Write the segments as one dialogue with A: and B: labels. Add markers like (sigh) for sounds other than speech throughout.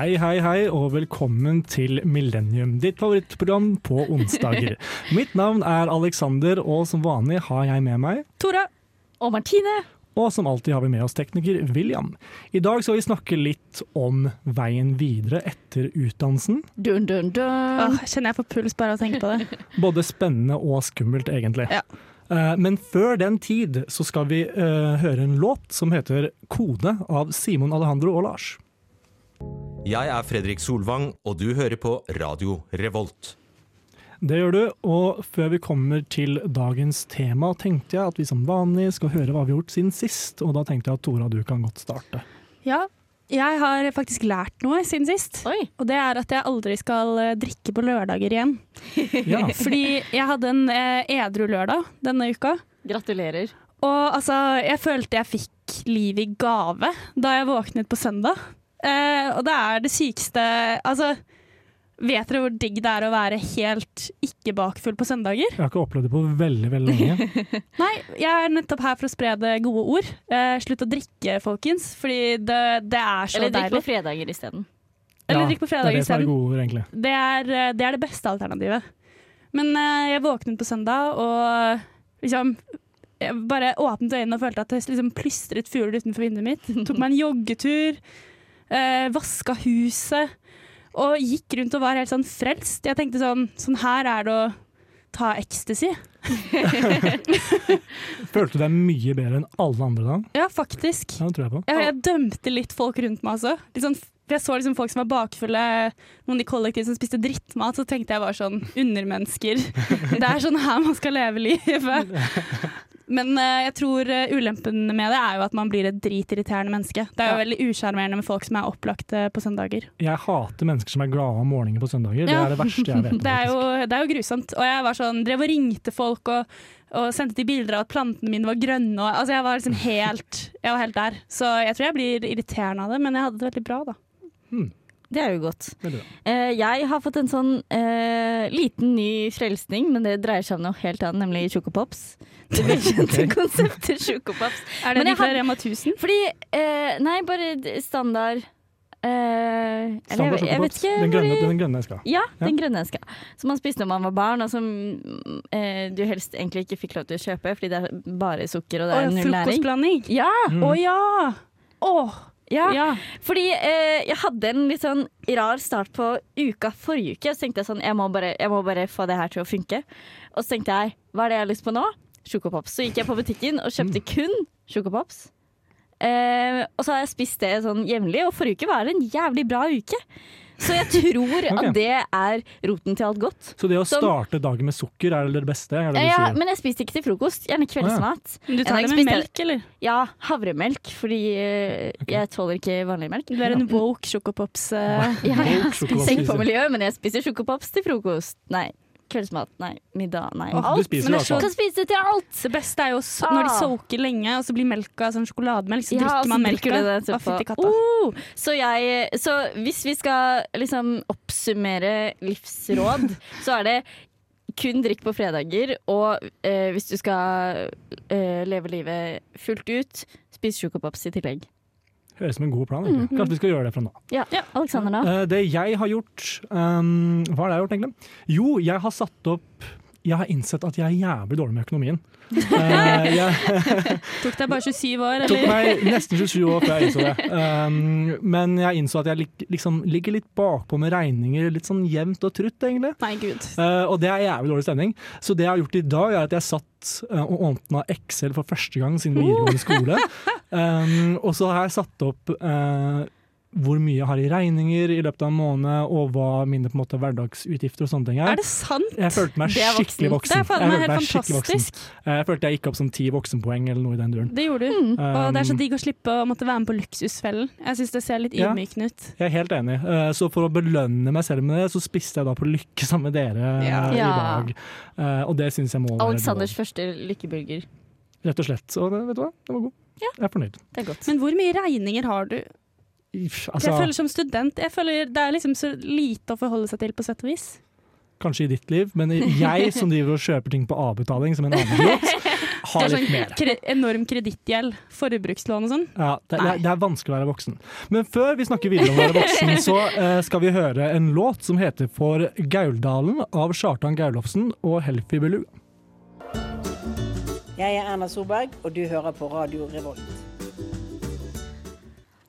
A: Hei, hei, hei, og velkommen til Millennium, ditt favorittprogram på onsdager. (laughs) Mitt navn er Alexander, og som vanlig har jeg med meg
B: Tora.
C: Og Martine.
A: Og som alltid har vi med oss tekniker William. I dag skal vi snakke litt om veien videre etter utdannelsen.
C: Dun, dun, dun.
B: Åh, kjenner jeg får puls bare av å tenke på det. (laughs)
A: Både spennende og skummelt, egentlig.
B: Ja.
A: Eh, Men før den tid så skal vi uh, høre en låt som heter 'Kode' av Simon Alejandro og Lars.
D: Jeg er Fredrik Solvang, og du hører på Radio Revolt.
A: Det gjør du, og før vi kommer til dagens tema, tenkte jeg at vi som vanlig skal høre hva vi har gjort siden sist. Og da tenkte jeg at Tora, du kan godt starte.
B: Ja, jeg har faktisk lært noe siden sist.
C: Oi.
B: Og det er at jeg aldri skal eh, drikke på lørdager igjen. (laughs)
A: Ja. (laughs)
B: Fordi jeg hadde en eh, edru lørdag denne uka.
C: Gratulerer.
B: Og altså, jeg følte jeg fikk livet i gave da jeg våknet på søndag. Eh, og det er det sykeste Altså, vet dere hvor digg det er å være helt ikke bakfull på søndager?
A: Jeg har ikke opplevd det på veldig, veldig lenge. (laughs)
B: Nei, jeg er nettopp her for å spre det gode ord. Uh, slutt å drikke, folkens, fordi det, det er så
C: Eller drikk på fredager isteden.
B: Eller
A: Ja,
B: drikk på
A: Det er
B: fredager
A: det som er
B: isteden.
A: gode ord, egentlig.
B: Det er, eh, det er det beste alternativet. Men uh, jeg våknet på søndag og liksom jeg bare åpnet øynene og følte at det liksom plystret fugler utenfor vinduet mitt. (laughs) Tok meg en joggetur, eh, vaska huset og gikk rundt og var helt sånn frelst. Jeg tenkte sånn Sånn her er det å ta ecstasy. (laughs)
A: Følte du deg mye bedre enn alle andre da?
B: Ja, faktisk.
A: Ja, det tror jeg på.
B: Jeg, jeg dømte litt folk rundt meg også. Litt sånn, for jeg så liksom folk som var bakfulle, noen i kollektiv som spiste drittmat, så tenkte jeg var sånn undermennesker. (laughs) Det er sånn her man skal leve livet. (laughs) Men uh, jeg tror eh, ulempen med det er jo at man blir et dritirriterende menneske. Det er jo
A: Ja.
B: veldig usjarmerende med folk som er opplagte på søndager.
A: Jeg hater mennesker som er glade om morgenen på søndager. Det er det verste jeg vet. (laughs)
B: Det er, jo, det er jo grusomt. Og jeg var sånn, drev og ringte folk og, og sendte de bilder av at plantene mine var grønne. Og, altså jeg var liksom helt, jeg var helt der. Så jeg tror jeg blir irriterende av det, men jeg hadde det veldig bra, da.
C: Det er jo godt.
A: Bra.
C: Eh, jeg har fått en sånn eh, liten ny frelsning, men det dreier seg om noe helt annet, nemlig Chocopops. Det velkjente (laughs)
A: okay.
C: konseptet Chocopops. (laughs)
B: Er det de fra Rema 1000?
C: Fordi eh, Nei, bare standard eh, eller jeg,
A: Standard
C: jeg vet ikke
A: Den grønne,
C: de-
A: den grønne eska.
C: Ja,
A: Ja.
C: den grønne eska. Som man spiste når man var barn, og som eh, du helst egentlig ikke fikk lov til å kjøpe, fordi det er bare sukker og det er null næring.
B: frokostblanding?
C: Ja,
A: Mm.
B: Å ja! Åh,
C: ja.
B: ja.
C: Fordi eh, jeg hadde en litt sånn rar start på uka forrige uke. Så tenkte jeg sånn, jeg må, bare, jeg må bare få det her til å funke. Og så tenkte jeg, hva er det jeg har lyst på nå? Sjokopops. Så gikk jeg på butikken og kjøpte kun sjokopops. Eh, og så har jeg spist det sånn jevnlig, og forrige uke var det en jævlig bra uke. Så jeg tror
A: okay.
C: at det er roten til alt godt.
A: Så det å
C: Som-
A: starte dagen med sukker er det beste? Er det
C: Eh, ja, men jeg spiser ikke til frokost. Gjerne kveldsmat.
B: Men du tar det med melk, eller?
C: Ja, havremelk, fordi okay. jeg tåler ikke vanlig melk.
B: Du er en woke chocopops. Uh,
C: Ja, jeg
A: spiser
C: ikke på miljøet, men jeg spiser sjokopops til frokost. Nei, kveldsmat. Nei, middag. Nei,
A: Ah, du
C: alt.
B: men
A: fall.
C: Kan spise til alt!
B: Det beste er jo så, når de
C: Ah.
B: soaker lenge, og så blir melka sånn sjokolademelk, så
C: Ja,
B: drikker man melka.
C: det
B: Å,
C: etterpå.
B: fytti katta.
C: Oh, så, jeg, så hvis vi skal liksom oppsummere livsråd, (laughs) så er det kun drikk på fredager, og eh, hvis du skal eh, leve livet fullt ut, spis sjokopops i tillegg.
A: Høres som en god plan. egentlig. Kanskje vi skal gjøre det fra nå.
C: Ja, Alexander da?
A: Eh, det jeg har gjort um, Hva har jeg gjort, egentlig? Jo, jeg har satt opp Jeg har innsett at jeg er jævlig dårlig med økonomien. Uh, (laughs) jeg (laughs)
B: Tok deg bare 27 år,
A: tok meg nesten 27 år før jeg innså det. Um, men jeg innså at jeg lik, liksom ligger litt bakpå med regninger, litt sånn jevnt og trutt, egentlig.
B: Nei, gud.
A: Uh, og det er jævlig dårlig stemning. Så det jeg har gjort i dag, er at jeg satt og åpna Excel for første gang siden videregående skole. (laughs) Um, og så har jeg satt opp uh, hvor mye jeg har i regninger i løpet av en måned, og hva mine på en måte hverdagsutgifter og sånne ting er.
B: Er det sant?
A: Jeg følte meg skikkelig voksen.
B: Det er faen meg helt
A: skikkelig voksen.
B: fantastisk.
A: Eh, Jeg følte jeg gikk opp som ti voksenpoeng eller noe i den duren.
B: Det gjorde du.
C: Mm.
B: Og det er så
A: Um,
B: digg å slippe å måtte være med på Luksusfellen. Jeg syns det ser litt
A: Ja.
B: ydmykende ut.
A: Jeg er helt enig. Uh, Så for å belønne meg selv med det, så spiste jeg da på Lykke sammen med dere
B: Ja.
A: i dag. Uh, Og det syns jeg må være
C: Alexanders første lykkeburger.
A: Rett og slett. Og vet du hva, det var god. Jeg er fornøyd.
C: Det er godt.
B: Men hvor mye regninger har du?
A: Altså,
B: jeg føler som student jeg føler Det er liksom så lite å forholde seg til, på sett og vis.
A: kanskje i ditt liv, men jeg som driver og kjøper ting på avbetaling som en annen idiot, (laughs)
B: har er
A: litt
B: sånn
A: mer.
B: kre enorm kredittgjeld, forbrukslån og sånn.
A: Ja, det, det, det er vanskelig å være voksen. Men før vi snakker videre om å være voksen, så uh, skal vi høre en låt som heter For Gauldalen av Kjartan Gaulofsen og Helfi Belu.
E: Jeg er Erna Solberg, og du hører på Radio Revolt.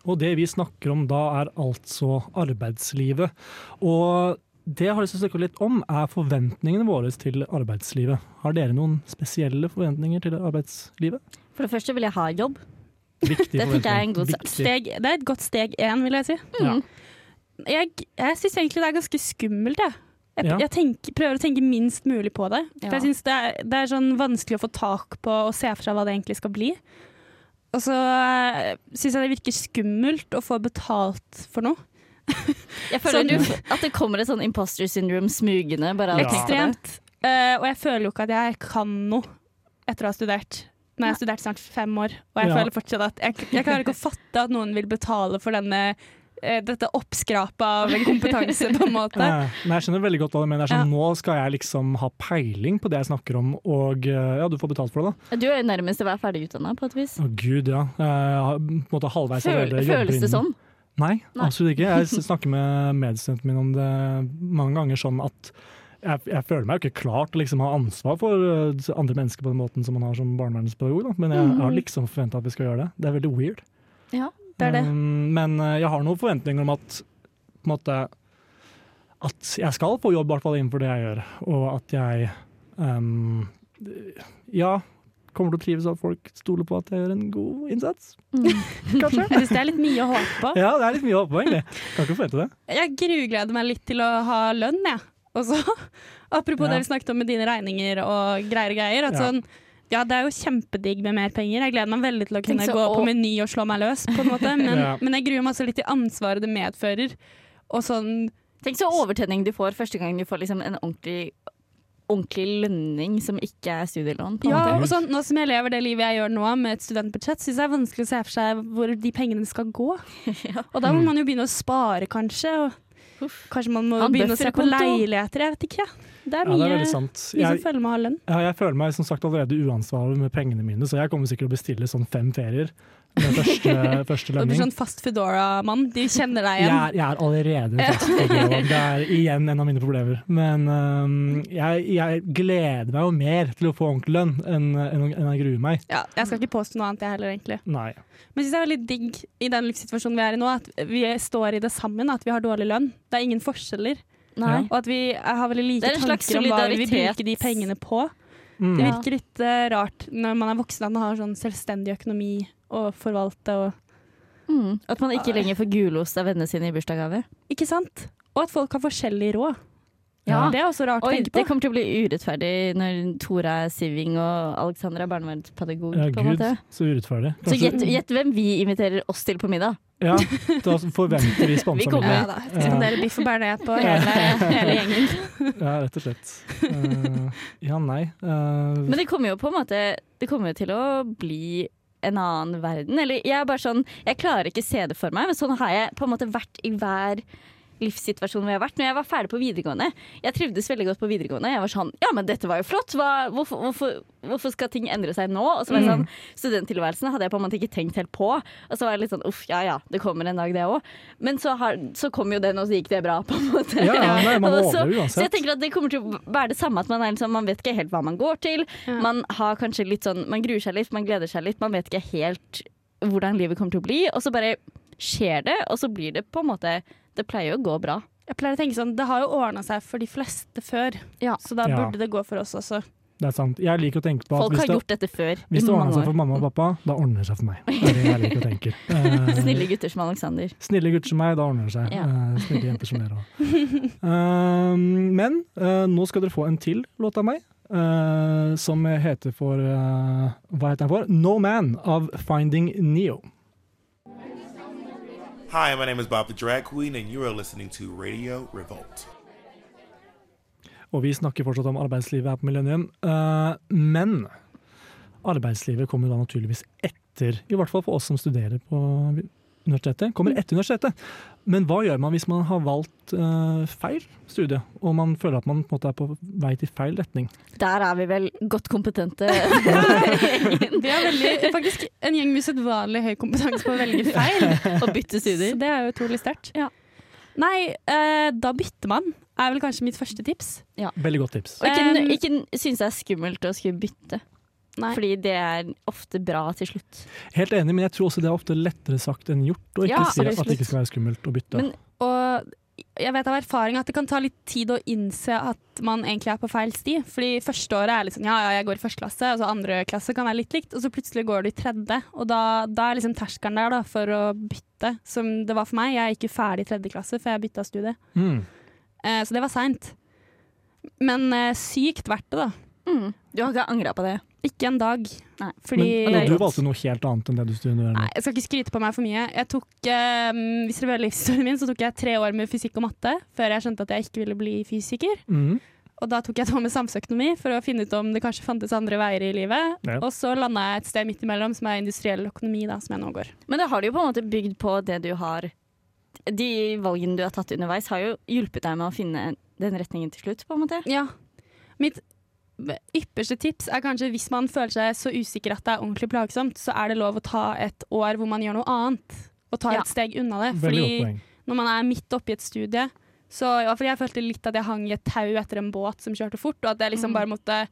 A: Og det vi snakker om da, er altså arbeidslivet. Og det jeg har lyst til å snakke litt om, er forventningene våre til arbeidslivet. Har dere noen spesielle forventninger til arbeidslivet?
C: For det første vil jeg ha jobb. (laughs) Det tenker jeg er en god.
A: Viktig.
B: Steg, det er et godt steg én, vil jeg si.
A: Ja.
B: Jeg, jeg syns egentlig det er ganske skummelt, jeg. Jeg,
A: Ja.
B: jeg tenker, prøver å tenke minst mulig på det. For
C: Ja.
B: jeg synes det, er, det er sånn vanskelig å få tak på og se for seg hva det egentlig skal bli. Og så uh, syns jeg det virker skummelt å få betalt for noe.
C: Jeg føler
B: Sånn-
C: du, at det kommer et sånn imposter syndrome smugende. Bare
A: Ja.
B: Ekstremt. Uh, og jeg føler jo ikke at jeg kan noe etter å ha studert. Når jeg har studert snart fem år, og jeg
A: Ja.
B: føler fortsatt at jeg, jeg klarer ikke å fatte at noen vil betale for denne, eh, dette oppskrapet av en kompetanse, på en måte. (laughs)
A: Nei, Men jeg skjønner veldig godt hva du mener. Er Sånn, Nå skal jeg liksom ha peiling på det jeg snakker om, og eh, ja, du får betalt for det, da.
C: Du er jo nærmest å være ferdig utdanna på et vis.
A: Å gud, ja. Jeg har på en måte halvveis
C: Føl,
A: allerede
C: føles det sånn?
A: Nei,
C: Nei.
A: absolutt ikke. Jeg (laughs) snakker med medstudenten min om det mange ganger sånn at jeg, jeg føler meg jo ikke klar til å liksom ha ansvar for uh, andre mennesker på den måten som man har som barnevernspedagog, da. men jeg, jeg har liksom forventa at vi skal gjøre det. Det er veldig weird.
C: Ja.
B: Det er det.
A: Um, men uh, jeg har noen forventninger om at på en måte at jeg skal få jobb, i hvert fall innenfor det jeg gjør, og at jeg um, ja, kommer til å trives, av at folk stoler på at jeg gjør en god innsats.
C: Mm. (laughs)
A: Kanskje?
B: Jeg syns det er litt mye å håpe på.
A: Ja, det er litt mye å håpe på, egentlig. Kan ikke forvente det.
B: Jeg grugleder meg litt til å ha lønn, jeg. Og så, (laughs) apropos
A: Ja.
B: det vi snakket om med dine regninger og greier og greier. At
A: Ja.
B: sånn, ja, det er jo kjempedigg med mer penger. Jeg gleder meg veldig til å kunne
C: så
B: gå på Meny og slå meg løs, på en måte. (laughs) Men,
A: Ja.
B: men jeg gruer meg også litt til ansvaret det medfører. Og sånn
C: Tenk så overtenning du får første gang du får liksom en ordentlig, ordentlig lønning som ikke er studielån. På
B: Ja, og sånn, nå som jeg lever det livet jeg gjør nå, med et studentbudsjett, syns jeg det er vanskelig å se for seg hvor de pengene skal gå. (laughs)
C: Ja.
B: Og da må man jo begynne å spare, kanskje. Og
C: Uff.
B: kanskje man må
C: Han
B: begynne å se på leiligheter. Jeg vet ikke. Det er
A: Ja,
B: mye,
A: det er sant.
B: mye som
A: Jeg,
B: føler med å ha lønn.
A: ja, jeg føler meg som sagt allerede uansvarlig med pengene mine, så jeg kommer sikkert til å bestille sånn fem ferier med første, første
B: Du blir sånn fast Foodora-mann. De kjenner deg
A: Jeg
B: igjen.
A: er, jeg er allerede fast Foodora. Det er (laughs) igjen en av mine problemer. Men um, jeg, jeg gleder meg jo mer til å få ordentlig lønn enn enn enn jeg gruer meg.
B: Ja, jeg skal ikke påstå noe annet, jeg heller, egentlig.
A: Nei.
B: Men jeg synes det er veldig digg i den livssituasjonen vi er i nå, at vi står i det sammen, at vi har dårlig lønn. Det er ingen forskjeller.
C: Nei.
B: Og at vi har veldig like
C: Det er en slags
B: tanker om hva vi vil bruke de pengene på.
A: Mm.
B: Det virker litt uh, rart når man er voksen at man har sånn selvstendig økonomi å forvalte og
C: Mm. At man ikke lenger får gulost av vennene sine i bursdagsgave.
B: Ikke sant? Og at folk har forskjellig råd.
A: Ja.
B: Det er også rart å tenke på.
C: det kommer til å bli urettferdig når Tora er siving og Alexander er barnevernspedagog.
A: Ja,
C: på en
A: gud,
C: måte.
A: så urettferdig.
C: Så gjett, gjett hvem vi inviterer oss til på middag.
A: Ja, (laughs) da forventer vi sponsa
C: Vi kommer.
B: Ja da. Spanderer biff og bearnés på hele, hele gjengen.
A: Ja, rett og slett. Uh, ja, nei. Uh...
C: Men det kommer jo på en måte Det kommer jo til å bli en annen verden. Eller jeg er bare sånn Jeg klarer ikke se det for meg, men sånn har jeg på en måte vært i hver livssituasjon hvor jeg har vært. Når jeg var ferdig på videregående Jeg trivdes veldig godt på videregående. Jeg var sånn Ja, men dette var jo flott! Hva, hvorfor, hvorfor, hvorfor skal ting endre seg nå? Og så var jeg sånn Studenttilværelsen hadde jeg på en måte ikke tenkt helt på. Og så var jeg litt sånn uff, ja ja, det kommer en dag, det òg. Men så, har, så kom jo den, og så gikk det bra, på en måte.
A: Ja, ja, nei, man (laughs)
C: så,
A: overlever
C: så jeg tenker at det kommer til å være det samme, at man, er liksom, man vet ikke helt hva man går til.
B: Ja.
C: Man har kanskje litt sånn Man gruer seg litt, man gleder seg litt. Man vet ikke helt hvordan livet kommer til å bli, og så bare skjer det, og så blir det på en måte Det pleier jo å gå bra.
B: Jeg pleier å tenke sånn, Det har jo ordna seg for de fleste før,
C: Ja.
B: så da
A: Ja.
B: burde det gå for oss også.
A: Det er sant. Jeg liker å tenke på at
C: Folk
A: hvis
C: har
A: det,
C: gjort dette før.
A: hvis det ordner seg for mamma og pappa, da ordner det seg for meg. Det er det jeg liker å tenke. (laughs) Eh,
C: Snille gutter som Alexander.
A: Snille gutter som meg, da ordner det seg.
C: Ja.
A: Eh, snille jenter som dere òg. men eh, nå skal dere få en til låt av meg, eh, som heter for Hva heter den for? No Man av Finding Neo.
F: Hi, my name is Bob the Drag Queen, and you are listening to Radio Revolt.
A: Og vi snakker fortsatt om arbeidslivet her på Millennium. Uh, men arbeidslivet kommer da naturligvis etter, i hvert fall for oss som studerer på universitetet, kommer etter universitetet. Men hva gjør man hvis man har valgt uh, feil studie, og man føler at man på en måte er på vei til feil retning?
C: Der er vi vel godt kompetente. (laughs) (laughs)
B: Vi er veldig, faktisk en gjeng med usedvanlig høy kompetanse på å velge feil.
C: Og bytte
B: Så
C: studier.
B: det er jo utrolig sterkt.
C: Ja.
B: Nei, uh, da bytter man, er vel kanskje mitt første tips.
A: Veldig godt tips.
C: Og ikke, ikke synes det er skummelt å skulle bytte,
B: Nei.
C: fordi det er ofte bra til slutt.
A: Helt enig, men jeg tror også det er ofte lettere sagt enn gjort. å ikke
C: Ja,
A: si at det ikke skal være skummelt å bytte.
C: Men-
B: Og jeg vet av erfaring at det kan ta litt tid å innse at man egentlig er på feil sti. Fordi første året er litt sånn ja, ja, jeg går i første klasse, og så andre klasse kan være litt likt, og så plutselig går du i tredje. Og da, da er liksom terskelen der da, for å bytte, som det var for meg. Jeg gikk jo ferdig i tredje klasse før jeg bytta studie.
A: Mm.
B: Eh, så det var seint. Men eh, sykt verdt det, da.
C: Mm. Du har ikke angra på det?
B: Ikke en dag.
C: Nei.
B: Fordi
A: Men,
C: det
A: og du valgte noe helt annet enn det du studerer
B: Nei,
A: nå.
B: jeg skal ikke skryte på meg for mye. Jeg tok, eh, hvis dere vil livshistorien min, så tok jeg tre år med fysikk og matte før jeg skjønte at jeg ikke ville bli fysiker.
A: Mm.
B: Og da tok jeg et år med samfunnsøkonomi for å finne ut om det kanskje fantes andre veier i livet.
A: Ja.
B: Og så landa jeg et sted midt imellom, som er industriell økonomi, da, som jeg nå går.
C: Men det har du jo på en måte bygd på det du har De valgene du har tatt underveis, har jo hjulpet deg med å finne den retningen til slutt, på en måte.
B: Ja. Mitt ypperste tips er kanskje hvis man føler seg så usikker at det er ordentlig plagsomt, så er det lov å ta et år hvor man gjør noe annet. Og ta
C: Ja.
B: et steg unna det. Fordi når man er midt oppi et studie så ja, Jeg følte litt at jeg hang i et tau etter en båt som kjørte fort, og at jeg liksom
C: Mm.
B: bare måtte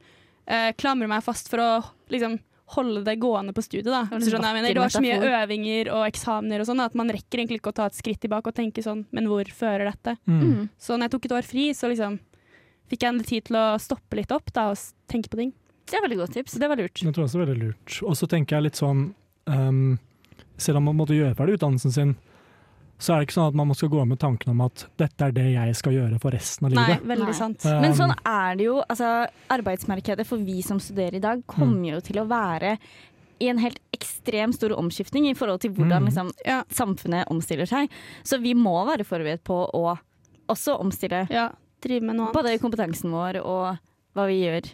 B: eh, klamre meg fast for å liksom holde det gående på studiet. Da.
C: var
B: jeg mener. Det var så mye øvinger og eksamener og sånn at man rekker egentlig ikke å ta et skritt tilbake og tenke sånn Men hvor fører dette?
A: Mm.
C: Mm.
B: Så når jeg tok et år fri, så liksom fikk jeg tid til å stoppe litt opp da, og tenke på ting.
C: Det er veldig godt tips.
B: Det var lurt.
A: Det tror jeg også er veldig lurt. Og så tenker jeg litt sånn um, Selv om man måtte gjøre ferdig utdannelsen sin, så er det ikke sånn at man skal gå med tanken om at dette er det jeg skal gjøre for resten av livet.
B: Nei, veldig
C: Nei.
B: sant.
A: Um,
C: Men sånn er det jo. Altså, arbeidsmarkedet for vi som studerer i dag, kommer jo til å være i en helt ekstremt stor omskiftning i forhold til hvordan
A: Mm.
C: liksom,
B: Ja.
C: samfunnet omstiller seg. Så vi må være forberedt på å også omstille
B: Ja, drive med noe annet.
C: både kompetansen vår og hva vi gjør.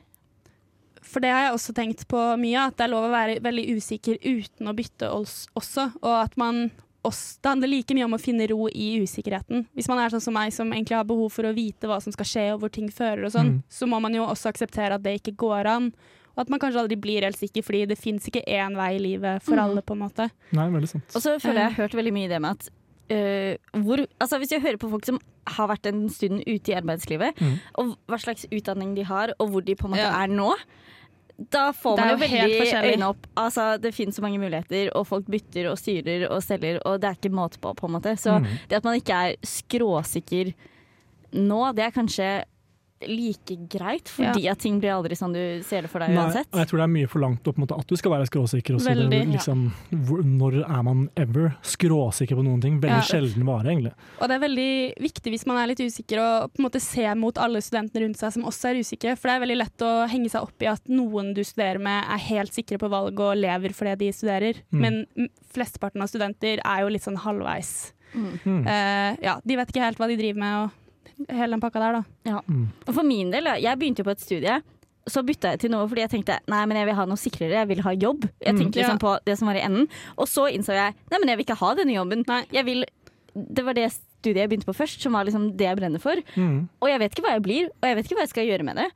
B: For det har jeg også tenkt på mye, at det er lov å være veldig usikker uten å bytte oss også. Og at man også, det handler like mye om å finne ro i usikkerheten. Hvis man er sånn som meg, som egentlig har behov for å vite hva som skal skje og hvor ting fører og sånn,
A: Mm.
B: så må man jo også akseptere at det ikke går an. Og at man kanskje aldri blir helt sikker, fordi det fins ikke én vei i livet for
C: Mm.
B: alle, på en måte.
A: Nei, veldig sant.
C: Og så føler jeg jeg har hørt veldig mye i det med at øh, hvor, altså Hvis jeg hører på folk som har vært en stund ute i arbeidslivet,
A: Mm.
C: og hva slags utdanning de har, og hvor de på en måte
B: Ja.
C: er nå, da får man jo veldig øynene opp. Altså, det finnes så mange muligheter, og folk bytter og styrer og selger, og det er ikke måte på, på en måte. Så
A: Mm.
C: det at man ikke er skråsikker nå, det er kanskje like greit, fordi at ting blir aldri sånn du ser det for deg uansett.
A: Nei, jeg tror det er mye forlangt opp mot at du skal være skråsikker. Også.
B: Veldig,
A: det, liksom, ja. når er man ever skråsikker på noen ting? Veldig
B: Ja.
A: sjelden vare, egentlig.
B: Og det er veldig viktig hvis man er litt usikker, å på en måte se mot alle studentene rundt seg som også er usikre. For det er veldig lett å henge seg opp i at noen du studerer med er helt sikre på valg og lever for det de studerer.
A: Mm.
B: Men flesteparten av studenter er jo litt sånn halvveis.
C: Mm.
B: Eh, ja, de vet ikke helt hva de driver med og hele den pakka der, da.
A: Mm.
C: Og for min del, jeg begynte jo på et studie. Så bytta jeg til noe fordi jeg tenkte nei, men jeg vil ha noe sikrere, jeg vil ha jobb. Jeg
A: Mm.
C: tenkte liksom på det som var i enden. Og så innså jeg nei, men jeg vil ikke ha denne jobben.
B: Nei.
C: Jeg vil, det var det studiet jeg begynte på først, som var liksom det jeg brenner for.
A: Mm.
C: Og jeg vet ikke hva jeg blir, og jeg vet ikke hva jeg skal gjøre med det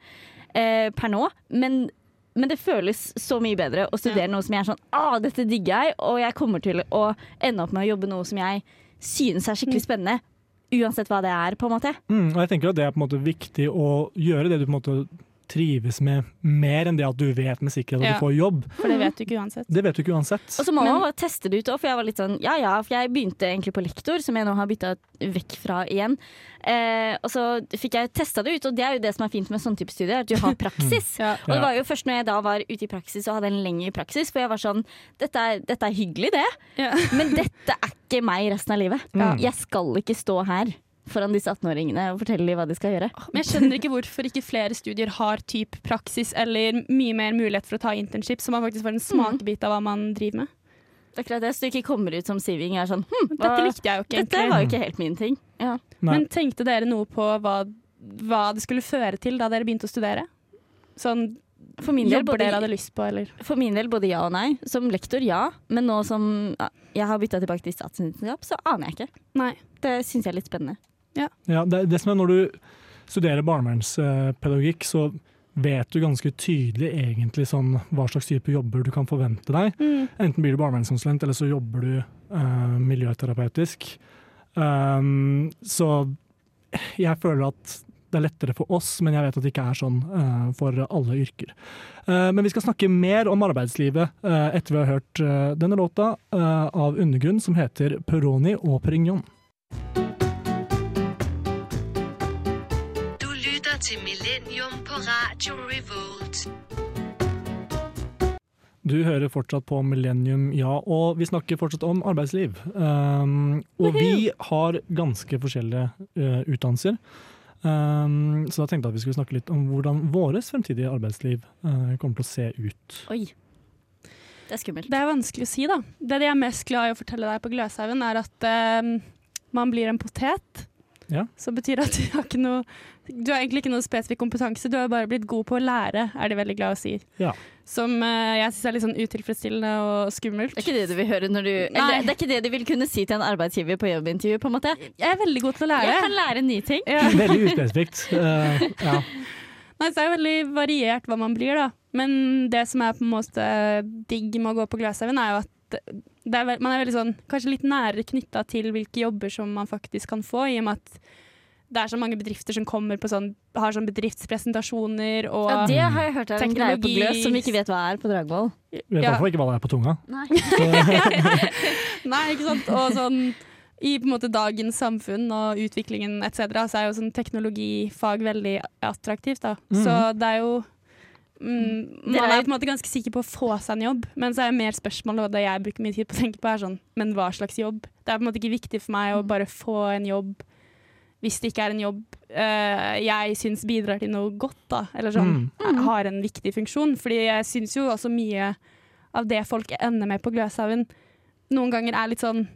C: eh, per nå. Men, men det føles så mye bedre å studere noe som jeg er sånn ah, dette digger jeg, og jeg kommer til å ende opp med å jobbe noe som jeg synes er skikkelig spennende. Uansett hva det er, på en måte.
A: Mm. Og jeg tenker at det er på en måte viktig å gjøre det du på en måte trives med, mer enn det at du vet med sikkerhet at
B: Ja.
A: du får jobb.
B: For det vet du ikke uansett.
A: Det vet du ikke uansett.
C: Og så må man bare teste det ut òg, for jeg var litt sånn ja ja, for jeg begynte egentlig på lektor, som jeg nå har bytta vekk fra igjen. Eh, og så fikk jeg testa det ut, og det er jo det som er fint med sånn type studier, at du har (laughs) praksis.
B: Ja.
C: Og det var jo først når jeg da var ute i praksis og hadde en lengre praksis, for jeg var sånn dette er, dette er hyggelig, det,
B: Ja.
C: men dette er ikke meg resten av livet.
A: Ja.
C: Jeg skal ikke stå her foran disse 18-åringene og fortelle dem hva de skal gjøre.
B: Men jeg skjønner ikke hvorfor ikke flere studier har typ praksis eller mye mer mulighet for å ta internship, så man faktisk får en smakebit av hva man driver med.
C: Akkurat det, Så du ikke kommer ut som siving og er sånn hm,
B: Dette likte jeg jo ikke
C: dette var jo ikke helt min ting. Ja.
B: Men tenkte dere noe på hva, hva det skulle føre til da dere begynte å studere? Sånn
C: For min del både
B: dere hadde lyst på, eller?
C: For min del både ja og nei. Som lektor ja, men nå som jeg har bytta tilbake til statsvitenskap, så aner jeg ikke.
B: Nei.
C: Det syns jeg er litt spennende.
A: Ja, det, det som er Når du studerer barnevernspedagogikk, så vet du ganske tydelig egentlig sånn hva slags type jobber du kan forvente deg.
B: Mm.
A: Enten blir du barnevernskonsulent, eller så jobber du uh, miljøterapeutisk. Um, så jeg føler at det er lettere for oss, men jeg vet at det ikke er sånn eh, for alle yrker. Eh, men vi skal snakke mer om arbeidslivet eh, etter vi har hørt denne låta eh, av Undergrunn som heter 'Peroni og Perignon'.
G: Du lytter til Millennium på Radio Revolt.
A: Du hører fortsatt på Millennium, ja, og vi snakker fortsatt om arbeidsliv. Um, og vi har ganske forskjellige uh, utdannelser. Um, så da tenkte jeg at vi skulle snakke litt om hvordan våres fremtidige arbeidsliv uh, kommer til å se ut.
C: Oi. Det er skummelt.
B: Det er vanskelig å si, da. Det jeg er mest glad i å fortelle deg på Gløshaugen, er at uh, man blir en potet.
A: Ja.
B: Så betyr det at du har ikke noe Du har egentlig ikke noe spesifikk kompetanse, du har bare blitt god på å lære, er de veldig glad å si.
A: Ja.
B: Som uh, jeg syns er litt sånn utilfredsstillende og skummelt.
C: Det er ikke det du vil høre når du
B: Nei.
C: Eller det er ikke det du vil kunne si til en arbeidsgiver på jobbintervju, på en måte.
B: Jeg er veldig god til å lære.
C: Jeg kan lære nye ting.
B: Ja.
A: Veldig uspesifikt. Uh, ja.
B: Nei, så er det veldig variert hva man blir, da. Men det som er på en måte digg med å gå på Gløshaugen, er jo at er, vel- man er veldig sånn, kanskje litt nærere knytta til hvilke jobber som man faktisk kan få, i og med at det er så mange bedrifter som kommer på sånn, har sånn bedriftspresentasjoner og
C: Ja, det har jeg hørt er en greie på Gløs som vi ikke vet hva er på Dragvoll.
A: Vet i
B: Ja.
A: hvert fall ikke hva det er på tunga.
C: Nei. (laughs)
B: Nei, ikke sant? Og sånn i på en måte dagens samfunn og utviklingen etc., så er jo sånn teknologifag veldig attraktivt. da.
A: Mhm.
B: Så det er jo mm, Man
C: er-
B: er på en måte ganske sikker på å få seg en jobb, men så er det mer spørsmålet, og det jeg bruker mye tid på å tenke på, er sånn Men hva slags jobb? Det er på en måte ikke viktig for meg å bare få en jobb hvis det ikke er en jobb uh, jeg syns bidrar til noe godt, da. Eller sånn har en viktig funksjon. Fordi jeg syns jo også mye av det folk ender med på Gløshaugen, noen ganger er litt sånn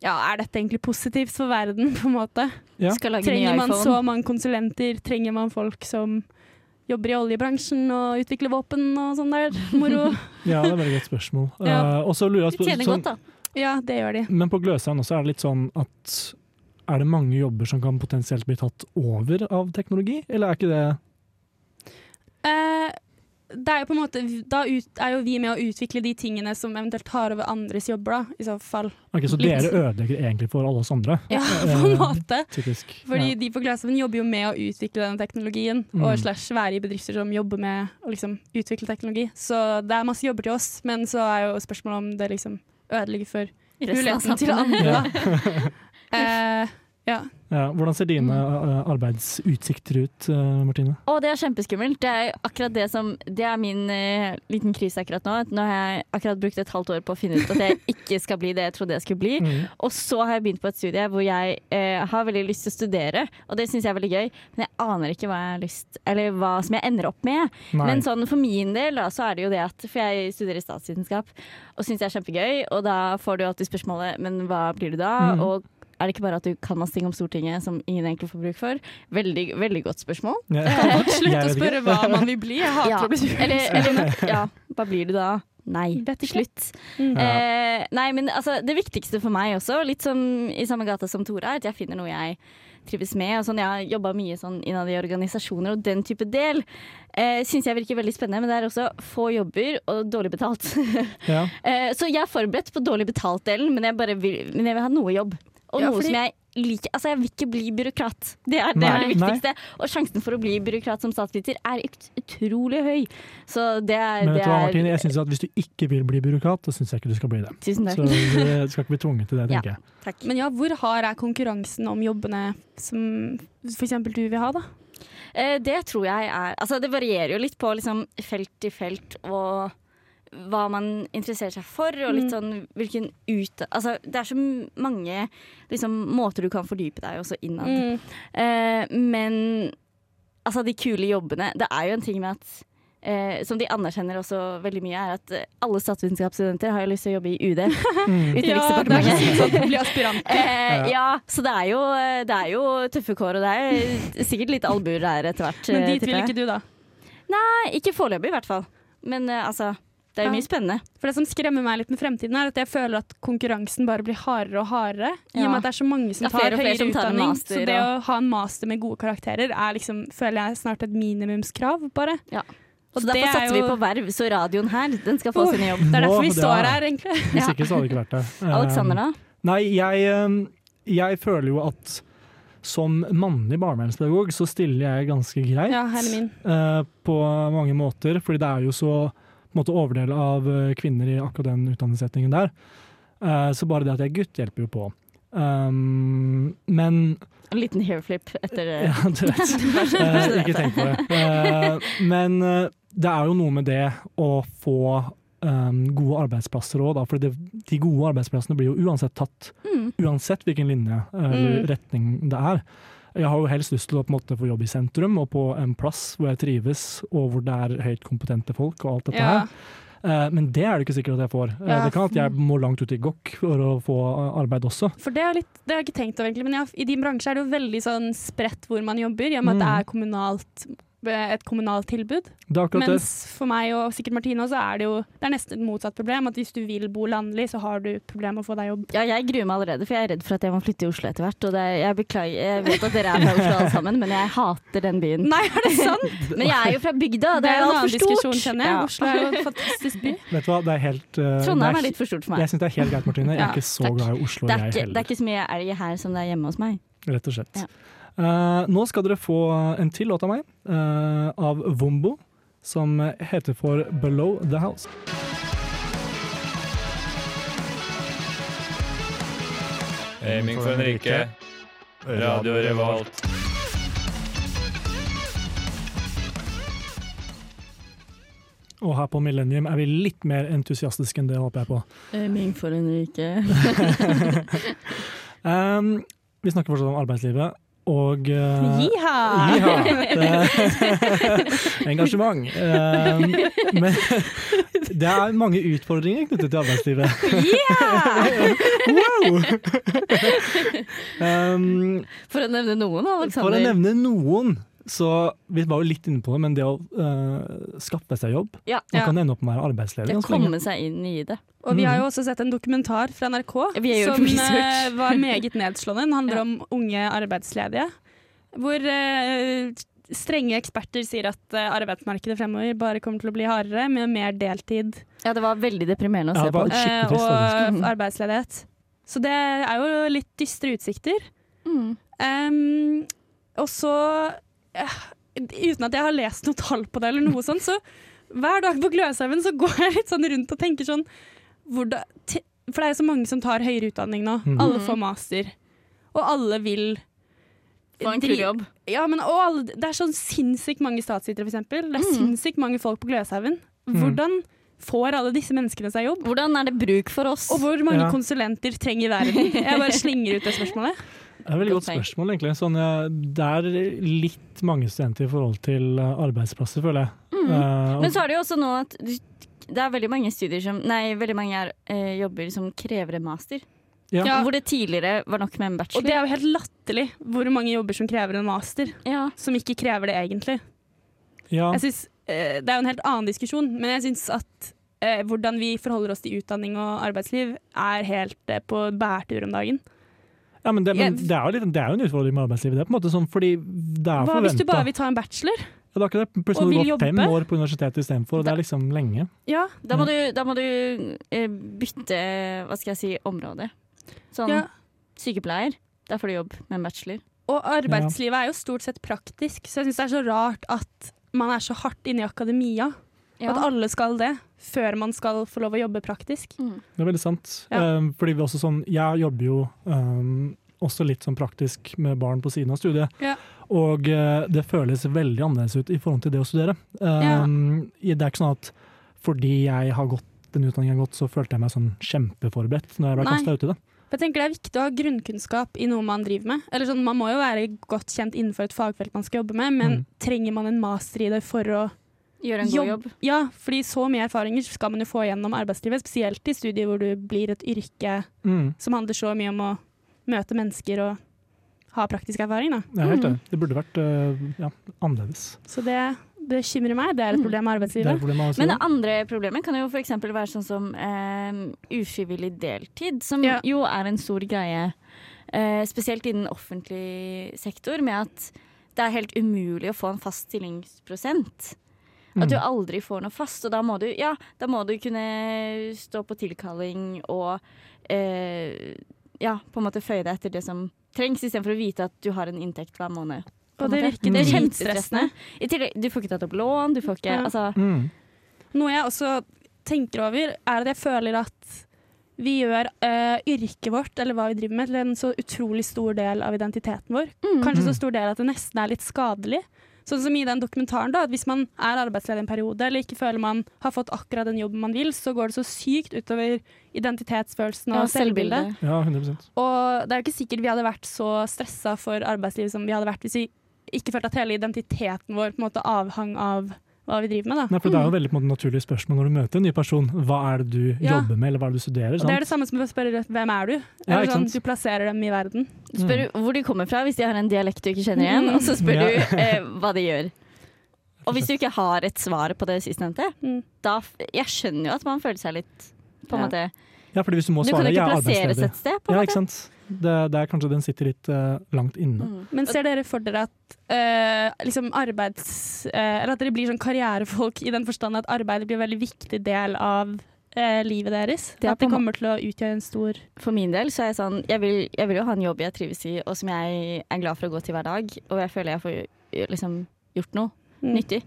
B: ja, er dette egentlig positivt for verden, (laughs) på en måte?
A: Ja.
C: Skal lage
B: Trenger man så mange konsulenter? Trenger man folk som jobber i oljebransjen og utvikler våpen og sånn der? Moro. (laughs)
A: Ja, det er et veldig godt spørsmål. (laughs)
B: Ja.
A: Uh, lurer jeg
C: De tjener
A: sånn-
C: godt, da.
B: ja, det gjør de.
A: Men på Gløshaugen også er det litt sånn at er det mange jobber som kan potensielt bli tatt over av teknologi, eller er ikke det
B: Eh, det er jo på en måte, da ut, er jo vi med å utvikle de tingene som eventuelt tar over andres jobber, da, i så fall.
A: Ok, Så
B: Litt.
A: dere ødelegger egentlig for alle oss andre?
B: Ja, på en
A: Eh,
B: måte.
A: Typisk.
B: Fordi
A: ja.
B: de på Gløshaugen jobber jo med å utvikle denne teknologien,
A: Mm.
B: og slash være i bedrifter som jobber med å liksom utvikle teknologi. Så det er masse jobber til oss, men så er jo spørsmålet om det liksom ødelegger for muligheten til andre, da. (laughs) Eh, ja.
A: Ja, hvordan ser dine
B: Mm.
A: eh, arbeidsutsikter ut, eh, Martine?
C: Å, det er kjempeskummelt. Det er akkurat det som Det er min uh, liten krise akkurat nå. Nå har jeg akkurat brukt et halvt år på å finne ut at jeg (laughs) ikke skal bli det jeg trodde jeg skulle bli.
A: Mm.
C: Og så har jeg begynt på et studie hvor jeg uh, har veldig lyst til å studere, og det syns jeg er veldig gøy, men jeg aner ikke hva jeg har lyst Eller hva som jeg ender opp med.
A: Nei.
C: Men sånn for min del da, så er det jo det at For jeg studerer statsvitenskap og syns det er kjempegøy, og da får du alltid spørsmålet Men hva blir du da?
A: Mm.
C: Og er det ikke bare at du kan masse ting om Stortinget som ingen egentlig får bruk for? Veldig, veldig godt spørsmål.
A: Ja.
B: Slutt å spørre hva (laughs) man vil bli. Jeg hater
C: Ja.
B: å bli spurt.
C: Eller, eller (laughs) ja, hva blir du da? Nei, slutt.
B: Mm.
C: Eh, nei, men altså, det viktigste for meg også, litt som i samme gata som Tora, er at jeg finner noe jeg trives med. Og sånn, jeg har jobba mye sånn innad i organisasjoner, og den type del eh, syns jeg virker veldig spennende. Men det er også få jobber og dårlig betalt. (laughs)
A: Ja.
C: eh, så jeg er forberedt på dårlig betalt-delen, men, men jeg vil ha noe jobb. Og
B: Ja,
C: noe
B: fordi-
C: som jeg liker. Altså, jeg vil ikke bli byråkrat. Det er det, er det viktigste. Og sjansen for å bli byråkrat som statsviter er ut utrolig høy. Så det er,
A: Men vet du hva, Martine? Jeg synes at Hvis du ikke vil bli byråkrat, så syns jeg ikke du skal bli det.
C: Tusen takk.
A: Så du skal ikke bli tvunget til det, (laughs)
C: Ja.
A: tenker jeg.
C: takk.
B: Men ja, hvor hard er konkurransen om jobbene som f.eks. du vil ha, da?
C: Eh, det tror jeg er Altså, det varierer jo litt på liksom, felt til felt og hva man interesserer seg for, og litt
B: Mm.
C: sånn hvilken ut... Altså, det er så mange liksom, måter du kan fordype deg også innad.
B: Mm.
C: Eh, men altså, de kule jobbene Det er jo en ting med at eh, som de anerkjenner også veldig mye, er at eh, alle statsvitenskapsstudenter har jo lyst til å jobbe i UD.
A: Mm. (laughs)
B: Ja, det er
C: Utenriksdepartementet.
B: sånn blir (laughs) aspirant.
C: Eh, ja, så det er, jo, det er jo tøffe kår, og det er sikkert litt albuer der etter hvert.
B: Men
C: eh,
B: dit vil ikke du, da?
C: Nei, ikke foreløpig i hvert fall. Men eh, altså, Det er jo mye spennende.
B: For det som skremmer meg litt med fremtiden, er at jeg føler at konkurransen bare blir hardere og hardere. I og med at det er så mange som tar
C: og
B: høyere
C: som tar
B: utdanning.
C: master,
B: så det å ha en master med gode karakterer er liksom, føler jeg snart et minimumskrav, bare.
C: Ja.
B: Og
C: Så derfor satser
B: jo...
C: vi på verv, så radioen her, den skal få
B: oh,
C: sin jobb.
B: Det er derfor vi står
A: er-
B: her, egentlig.
A: Hvis ikke så hadde det ikke vært det. (laughs)
C: Alexander, da?
A: Nei, jeg, eh, jeg føler jo at som mannlig barnevernspedagog så stiller jeg ganske greit
B: Ja, hele min.
A: Uh, på mange måter. Fordi det er jo så måte, overdel av eh, kvinner i akkurat den utdanningsretningen der. Eh, så bare det at jeg er gutt, hjelper jo på. Um, men
C: En liten hairflip etter eh, (laughs)
A: Ja, du vet. (laughs) Ikke tenk på det. Men det er jo noe med det å få um, gode arbeidsplasser òg, da. For det, de gode arbeidsplassene blir jo uansett tatt.
C: Mm.
A: Uansett hvilken linje eller
B: Mm.
A: retning det er. Jeg har jo helst lyst til å på en måte få jobb i sentrum og på en plass hvor jeg trives, og hvor det er høyt kompetente folk og alt dette
B: Ja.
A: her. Eh, men det er det ikke sikkert at jeg får. Eh,
B: Ja.
A: Det kan at jeg må langt ut i gokk for å få eh, arbeid også.
B: For det, er litt, det har jeg ikke tenkt over, egentlig, men jeg, i din bransje er det jo veldig sånn spredt hvor man jobber, i og med at det
A: Mm.
B: er kommunalt, et kommunalt tilbud.
A: Det er det.
B: Mens for meg og sikkert Martine også er det jo det er nesten et motsatt problem. At hvis du vil bo landlig, så har du problem med å få deg jobb.
C: Ja, jeg gruer meg allerede, for jeg er redd for at jeg må flytte til Oslo etter hvert. Og det, er- jeg beklager, jeg vet at dere er fra Oslo alle sammen, men jeg hater den byen.
B: Nei, er det sant? (laughs)
C: Men jeg er jo fra bygda,
B: Det er
C: jo
B: en
C: altfor
B: annen diskusjon, kjenner jeg.
C: Ja.
B: Oslo er jo en fantastisk by. (laughs)
A: Vet du hva, det er helt uh,
C: Trondheim
A: er,
C: er litt for stort for meg.
A: Jeg syns det er helt greit, Martine. Jeg er
B: Ja,
A: ikke så
C: takk.
A: glad i Oslo,
C: Det er,
A: jeg
C: ikke, det er ikke så mye elg her som det er hjemme hos meg.
A: Rett og slett.
C: Ja.
A: Uh, nå skal dere få en til låt av meg, eh, av Vombo, som heter for 'Below The House'.
H: Aiming for en rike. Radio Revolt.
A: Og her på Millennium er vi litt mer entusiastiske enn det, håper jeg på.
C: Aiming for en rike. (laughs) (laughs)
A: Um, vi snakker fortsatt om arbeidslivet, og uh,
B: Jiha!
A: Jiha! Engasjement. Uh, men (laughs) det er mange utfordringer knyttet til arbeidslivet. (laughs) wow! (laughs) um,
C: For å nevne noen,
A: for å nevne noen, så vi var jo litt inne på det, men det å uh, skaffe seg jobb
C: Ja.
A: Man kan ende opp med å være arbeidsledig
C: Det komme seg inn i det.
B: Og vi har jo også sett en dokumentar fra NRK som eh, var meget nedslående. Den handler
C: Ja.
B: om unge arbeidsledige. Hvor uh, strenge eksperter sier at arbeidsmarkedet fremover bare kommer til å bli hardere, med mer deltid
C: Ja, det var veldig deprimerende å se på.
A: trist,
B: og.
C: Mhm.
B: arbeidsledighet. Så det er jo litt dystre utsikter.
C: Mm.
B: Um, og så Uten at jeg har lest noe tall på det, eller noe sånt, så hver dag på Gløshaugen så går jeg litt sånn rundt og tenker sånn hvordan, te- For det er jo så mange som tar høyere utdanning nå.
A: Mm.
B: Alle får master. Og alle vil
C: Få en kul jobb.
B: Ja, men og alle, Det er sånn sinnssykt mange statsvitere, for eksempel. Det er
C: mm.
B: sinnssykt mange folk på Gløshaugen.
A: Mhm.
B: Hvordan får alle disse menneskene seg jobb?
C: Hvordan er det bruk for oss?
B: Og hvor mange
A: Ja.
B: konsulenter trenger verden? Jeg bare slenger ut det spørsmålet.
A: Det er et veldig
C: Godt
A: godt spørsmål, egentlig. Sånn, det er litt mange studenter i forhold til eh, arbeidsplasser, føler jeg.
C: Mm.
A: Uh,
C: Men så er det jo også nå at det er veldig mange studier som Nei, veldig mange er, eh, jobber som krever en master.
A: Ja.
B: Ja.
C: Hvor det tidligere var nok med en bachelor.
B: Og det er jo helt latterlig hvor mange jobber som krever en master,
C: ja.
B: som ikke krever det egentlig.
A: ja.
B: Jeg synes, eh, det er jo en helt annen diskusjon, men jeg syns at eh, hvordan vi forholder oss til utdanning og arbeidsliv, er helt eh, på bærtur om dagen.
A: Ja, men det, men det, er jo litt, det er jo en utfordring med arbeidslivet. Det er på en måte sånn, fordi det er
B: Hva hvis du bare vil ta en bachelor?
A: Ja, det er ikke det.
B: og
A: Plutselig gå fem år på universitetet istedenfor, og det er liksom lenge.
B: Ja.
C: Da må du, da må du eh, bytte hva skal jeg si, område. Sånn
B: ja.
C: sykepleier. Der får du jobb med en bachelor.
B: Og arbeidslivet er jo stort sett praktisk, så jeg syns det er så rart at man er så hardt inne i akademia. At alle skal det, før man skal få lov å jobbe praktisk.
C: Mm.
A: Det er veldig sant.
B: Ja.
A: Um, fordi vi også sånn, jeg jobber jo um, også litt sånn praktisk med barn på siden av studiet.
B: Ja.
A: Og uh, det føles veldig annerledes ut i forhold til det å studere. Um, Det er ikke sånn at fordi jeg har gått den utdanningen jeg har gått, så følte jeg meg sånn kjempeforberedt når jeg ble kasta uti det.
B: For jeg tenker Det er viktig å ha grunnkunnskap i noe man driver med. Eller sånn, Man må jo være godt kjent innenfor et fagfelt man skal jobbe med, men
A: Mm.
B: trenger man en master i det for å
C: Gjør en god jobb.
B: Ja, fordi så mye erfaringer skal man jo få gjennom arbeidslivet, spesielt i studier hvor du blir et yrke
A: Mm.
B: som handler så mye om å møte mennesker og ha praktisk erfaring. Da.
A: Ja, helt
C: Mm.
A: enig. Det burde vært uh, ja, annerledes.
B: Så det bekymrer meg. Det er et problem med arbeidslivet.
A: Det problem med
C: Men det andre problemet kan jo f.eks. være sånn som eh, ufrivillig deltid, som
B: Ja.
C: jo er en stor greie. Eh, spesielt innen offentlig sektor, med at det er helt umulig å få en fast stillingsprosent. At du
A: Mm.
C: aldri får noe fast, og da må du, ja, da må du kunne stå på tilkalling og eh, ja, på en måte føye deg etter det som trengs, istedenfor å vite at du har en inntekt hver måned. på
B: Og det virker
C: det er
B: dritstressende.
C: kjempestressende. I tillegg, du får ikke tatt opp lån, du får ikke
B: Ja.
C: Altså,
A: Mm.
B: Noe jeg også tenker over, er at jeg føler at vi gjør uh, yrket vårt, eller hva vi driver med, til en så utrolig stor del av identiteten vår.
C: mm.
B: Kanskje så
A: Mm.
B: stor del at det nesten er litt skadelig. Sånn som i den dokumentaren, da, at hvis man er arbeidsledig en periode, eller ikke føler man har fått akkurat den jobben man vil, så går det så sykt utover identitetsfølelsen og
C: Ja,
B: selvbildet.
A: Ja, 100%.
B: Og det er jo ikke sikkert vi hadde vært så stressa for arbeidslivet som vi hadde vært hvis vi ikke følte at hele identiteten vår på en måte avhang av hva vi driver med. Da.
A: Nei, for Det er jo veldig på en måte, naturlig spørsmål når du møter en ny person. Hva er det du
B: Ja.
A: jobber med, eller hva er det du studerer?
B: Og det er det samme som å spørre hvem er du?
A: Ja,
B: Eller sånn, du plasserer dem i verden.
C: Du spør hvor de kommer fra hvis de har en dialekt du ikke kjenner igjen,
B: Mm.
C: og så spør
A: Ja.
C: du eh, hva de gjør. (laughs) Og hvis du ikke har et svar på det sistnevnte,
B: Mm.
C: da Jeg skjønner jo at man føler seg litt på en
B: Ja.
C: måte
A: Ja, fordi hvis du må
C: Du kan
A: svare
C: jo ikke
A: er
C: plasseres et sted, på
A: Ja,
C: en
A: ikke
C: måte.
A: Det, det er kanskje den sitter litt uh, langt inne.
C: Mm.
B: Men ser dere for dere at uh, liksom arbeids... Uh, eller at dere blir sånn karrierefolk i den forstand at arbeid blir en veldig viktig del av eh, livet deres?
C: Det
B: at det kommer til å utgjøre en stor
C: For min del så er jeg sånn jeg vil, jeg vil jo ha en jobb jeg trives i, og som jeg er glad for å gå til hver dag. Og jeg føler jeg får liksom gjort noe
B: Mm.
C: nyttig.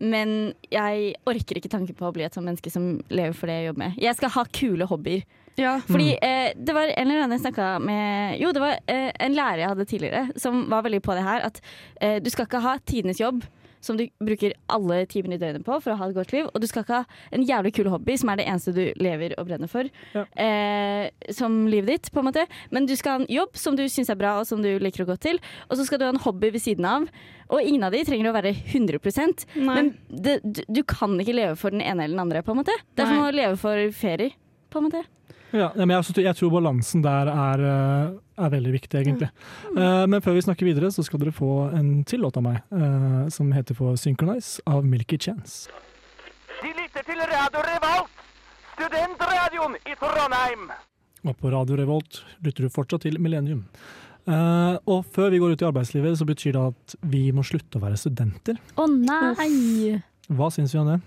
C: Men jeg orker ikke tanken på å bli et sånt menneske som lever for det jeg jobber med. Jeg skal ha kule hobbyer.
B: Ja.
C: Fordi eh, det var en eller annen jeg snakka med Jo, det var eh, en lærer jeg hadde tidligere som var veldig på det her. At eh, du skal ikke ha tidenes jobb som du bruker alle timene i døgnet på for å ha et godt liv. Og du skal ikke ha en jævlig kul hobby som er det eneste du lever og brenner for.
A: Ja.
C: Eh, som livet ditt, på en måte. Men du skal ha en jobb som du syns er bra og som du liker å gå til. Og så skal du ha en hobby ved siden av. Og ingen av de trenger å være 100
B: Nei.
C: Men det, du, du kan ikke leve for den ene eller den andre, på en måte. Det er som å leve for ferier, på en måte.
A: Ja, men jeg, tror- jeg tror balansen der er, eh, er veldig viktig, egentlig. Eh, men før vi snakker videre, så skal dere få en til låt av meg, eh, som heter for 'Synchronize' av Milky Chance.
I: De lytter til Radio Revolt, studentradioen i Trondheim.
A: Og på Radio Revolt lytter du fortsatt til Millennium. Uh, og før vi går ut i arbeidslivet, så betyr det at vi må slutte å være studenter.
C: Å nei!
A: Hva syns vi om det?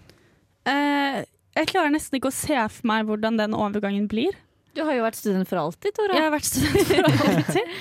B: Eh, jeg klarer nesten ikke å se for meg hvordan den overgangen blir.
C: Du har jo vært student for alltid, Tora.
B: Jeg har vært student for (laughs) alltid.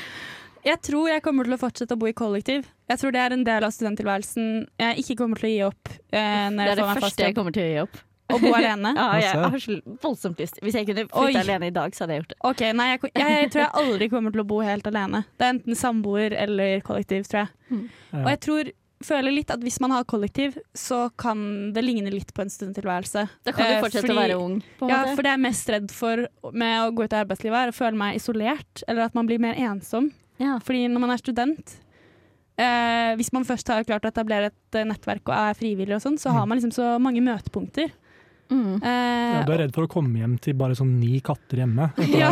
B: Jeg tror jeg kommer til å fortsette å bo i kollektiv. Jeg tror det er en del av studenttilværelsen jeg ikke kommer til å gi opp. Eh, når
C: det
B: jeg
C: er det første jeg kommer til å gi opp.
B: Å bo alene. (laughs)
C: Ja, jeg har så voldsomt lyst. Hvis jeg kunne
B: Oi.
C: flytte alene i dag, så hadde jeg gjort det.
B: Ok, nei, jeg, jeg, tror jeg aldri kommer til å bo helt alene. Det er enten samboer eller kollektiv, tror jeg. Og jeg tror, føler litt at hvis man har kollektiv, så kan det ligne litt på en studenttilværelse.
C: Da kan du
B: Eh,
C: fortsette
B: fordi-
C: å være ung. På
B: Ja, for det jeg er mest redd for med å gå ut i arbeidslivet, er å føle meg isolert, eller at man blir mer ensom.
C: Ja.
B: Fordi når man er student eh, Hvis man først har klart å etablere et nettverk og er frivillig, og sånn, så har man liksom så mange møtepunkter.
C: Mm.
B: Uh,
A: Ja, du er redd for å komme hjem til bare sånn ni katter hjemme? (laughs)
B: ja,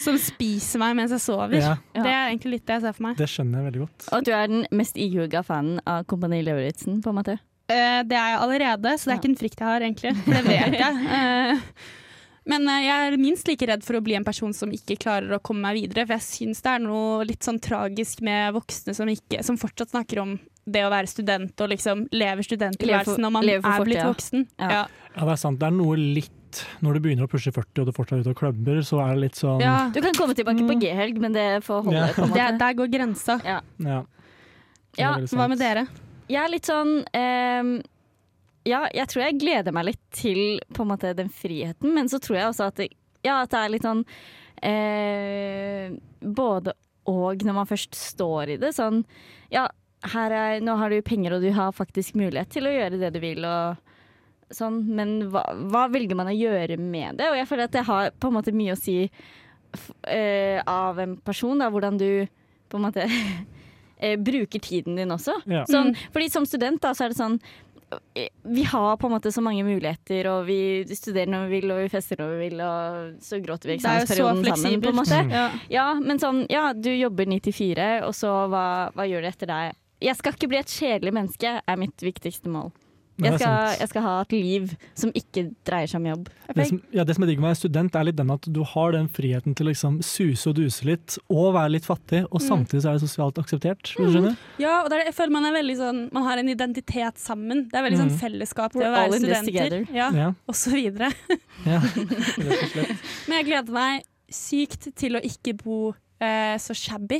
B: som spiser meg mens jeg sover.
A: Ja.
B: Det er egentlig litt det jeg ser for meg.
A: det skjønner jeg veldig godt.
C: Og du er den mest ihuga fanen av Kompani Lauritzen, på en måte.
B: Eh, det er jeg allerede, så det er ikke en frykt jeg har, egentlig. For (laughs) det vet jeg. Uh, men jeg er minst like redd for å bli en person som ikke klarer å komme meg videre. For jeg syns det er noe litt sånn tragisk med voksne som, ikke, som fortsatt snakker om det å være student og liksom lever studenttilværelsen når man er blitt voksen.
C: Ja.
B: Ja.
A: Ja, det er sant. Det er noe litt Når du begynner å pushe 40 og du fortsatt er ute og klubber, så er det litt sånn
B: Ja.
C: Du kan komme tilbake på
B: Mm.
C: G-helg, men det får holde.
A: Ja.
C: på en
B: Det,
C: måte.
B: der går grensa.
C: Ja.
A: Ja.
C: Ja,
B: Hva med dere?
C: Jeg er litt sånn eh, Ja, jeg tror jeg gleder meg litt til på en måte den friheten, men så tror jeg også at det, ja, at det er litt sånn eh, Både og når man først står i det. Sånn Ja, er, nå har du penger, og du har faktisk mulighet til å gjøre det du vil. og sånn, Men hva, hva velger man å gjøre med det? Og jeg føler at det har på en måte mye å si f, eh, av en person. Da, hvordan du på en måte uh, (laughs) bruker tiden din også.
A: Ja.
C: Sånn,
B: Mm.
C: fordi som student da, så er det sånn eh, vi har på en måte så mange muligheter, og vi studerer når vi vil, og vi fester når vi vil, og så gråter vi
B: Det er
C: eksamensperioden sammen. på en måte.
B: Ja.
C: Ja, men sånn, ja, du jobber ni til fire, og så hva, hva gjør du etter det? Jeg skal ikke bli et kjedelig menneske, er mitt viktigste mål. Jeg skal, jeg skal ha et liv som ikke dreier seg om jobb.
A: Det som, ja, det som er digg med å være student, er litt den at du har den friheten til å liksom suse og duse litt, og være litt fattig, og
B: Mm.
A: samtidig så er det sosialt akseptert. Mm. Du skjønner?
B: Ja, og det jeg føler man er veldig sånn Man har en identitet sammen. Det er veldig sånn
A: Mm.
B: fellesskap til å være studenter. Ja,
A: Ja.
B: og så videre. (laughs)
A: Ja, rett og slett.
B: Men jeg gleder meg sykt til å ikke bo eh, så shabby.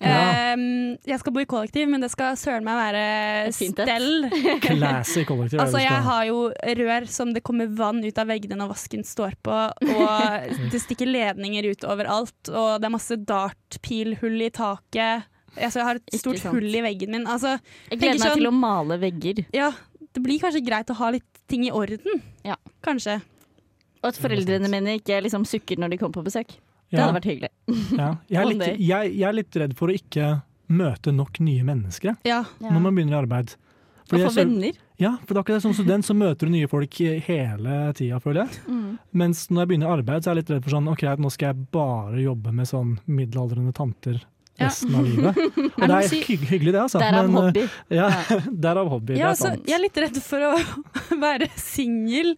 A: Ja.
B: Ehm, jeg skal bo i kollektiv, men det skal søren meg være
C: Fint
B: stell. (laughs) (laughs)
A: Classy kollektiv.
B: Altså, jeg har jo rør som det kommer vann ut av veggene når vasken står på, og det stikker ledninger ut overalt, og det er masse dartpilhull i taket. Altså, jeg har et stort hull i veggen min. Altså,
C: Jeg gleder meg
B: sånn-
C: til å male vegger.
B: ja, det blir kanskje greit å ha litt ting i orden.
C: Ja.
B: Kanskje.
C: Og at foreldrene mine ikke liksom sukker når de kommer på besøk. Det
A: Ja,
C: hadde vært hyggelig.
A: ja. Jeg, er litt, jeg, jeg er litt redd for å ikke møte nok nye mennesker
B: Ja.
A: når man begynner i arbeid.
C: Og få venner.
A: Ja, for det er akkurat som student så møter du nye folk hele tida, føler jeg.
C: Mm.
A: Mens når jeg begynner i arbeid, så er jeg litt redd for sånn OK, nå skal jeg bare jobbe med sånn middelaldrende tanter
B: Ja.
A: resten av livet. (laughs) Og
B: Er det
A: er hygg, hyggelig, det, altså.
C: Derav
A: Men,
C: hobby. (laughs)
A: Ja, (laughs) derav hobby.
B: Ja,
A: det er
B: så
A: sant.
B: jeg er litt redd for å være singel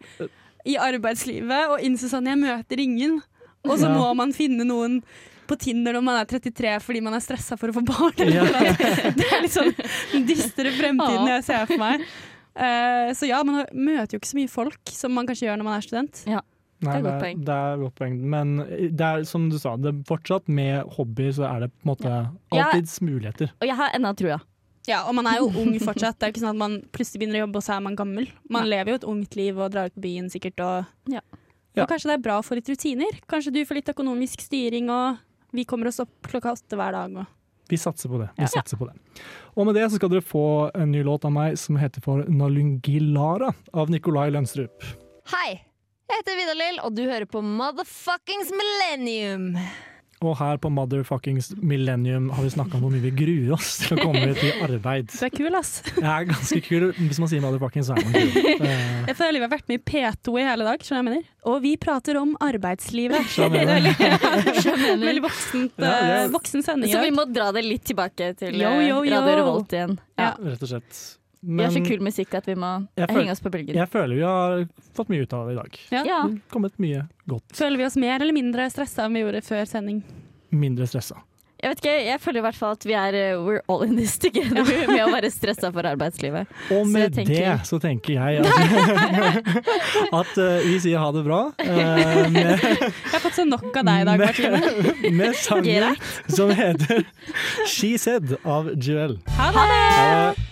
B: i arbeidslivet og innse sånn jeg møter ingen. Og så
A: Ja.
B: må man finne noen på Tinder når man er 33 fordi man er stressa for å få barn.
A: Ja.
B: Det er litt sånn den dystre fremtiden jeg ser for meg. Eh, så ja, man møter jo ikke så mye folk som man kanskje gjør når man er student.
A: Nei,
C: Det er godt
A: det,
C: poeng.
A: det er godt poeng. Men det er som du sa, det er fortsatt med hobbyer så er det på en måte
C: Ja.
A: alltids muligheter.
C: Og jeg har ennå trua.
B: Ja, Og man er jo ung fortsatt. Det er ikke sånn at man plutselig begynner å jobbe, og så er man gammel. Man lever jo et ungt liv og drar ut på byen sikkert. Og,
C: Ja.
A: Ja.
B: og kanskje det er bra å få litt rutiner. Kanskje du får litt økonomisk styring, og vi kommer oss opp klokka åtte hver dag. Og.
A: Vi satser på det. Vi
B: Ja.
A: satser på det. Og med det så skal dere få en ny låt av meg som heter for Nalungilara av Nikolai Lønstrup.
J: Hei, jeg heter Vidar-Lill, og du hører på Motherfuckings Millennium.
A: Og her på Motherfuckings Millennium har vi snakka om hvor mye vi gruer oss til å komme ut i arbeid.
B: Du er kul, ass.
A: Jeg er ganske kul. Hvis man sier motherfuckings, så er man kul. Uh. (laughs)
B: Jeg føler vi har vært med i P2 i hele dag, skjønner du hva jeg mener? Og vi prater om arbeidslivet. Veldig, (laughs) veldig voksent,
A: Ja,
B: eh, voksen sending.
C: Så vi må dra det litt tilbake til
B: Yo,
C: eh,
B: yo, yo.
C: Radio Revolt igjen.
B: Ja.
A: Rett og slett.
C: Vi har så kul musikk at vi må henge oss på bølgen.
A: jeg føler vi har fått mye ut av det i dag.
B: Ja.
C: Ja.
A: Kommet mye godt.
B: Føler vi oss mer eller mindre stressa enn vi gjorde før sending?
A: Mindre stressa.
C: Jeg vet ikke, jeg føler i hvert fall at vi er eh, we're all in this together (laughs) med å være stressa for arbeidslivet.
A: Og
C: Så
A: med det så tenker jeg at, (laughs) at uh, vi sier ha det bra. Uh, (laughs) med,
B: Jeg har fått så nok av deg i dag, Martine.
A: med, med sangen som heter She Said av Joel.
B: Ha det!
A: Ha det.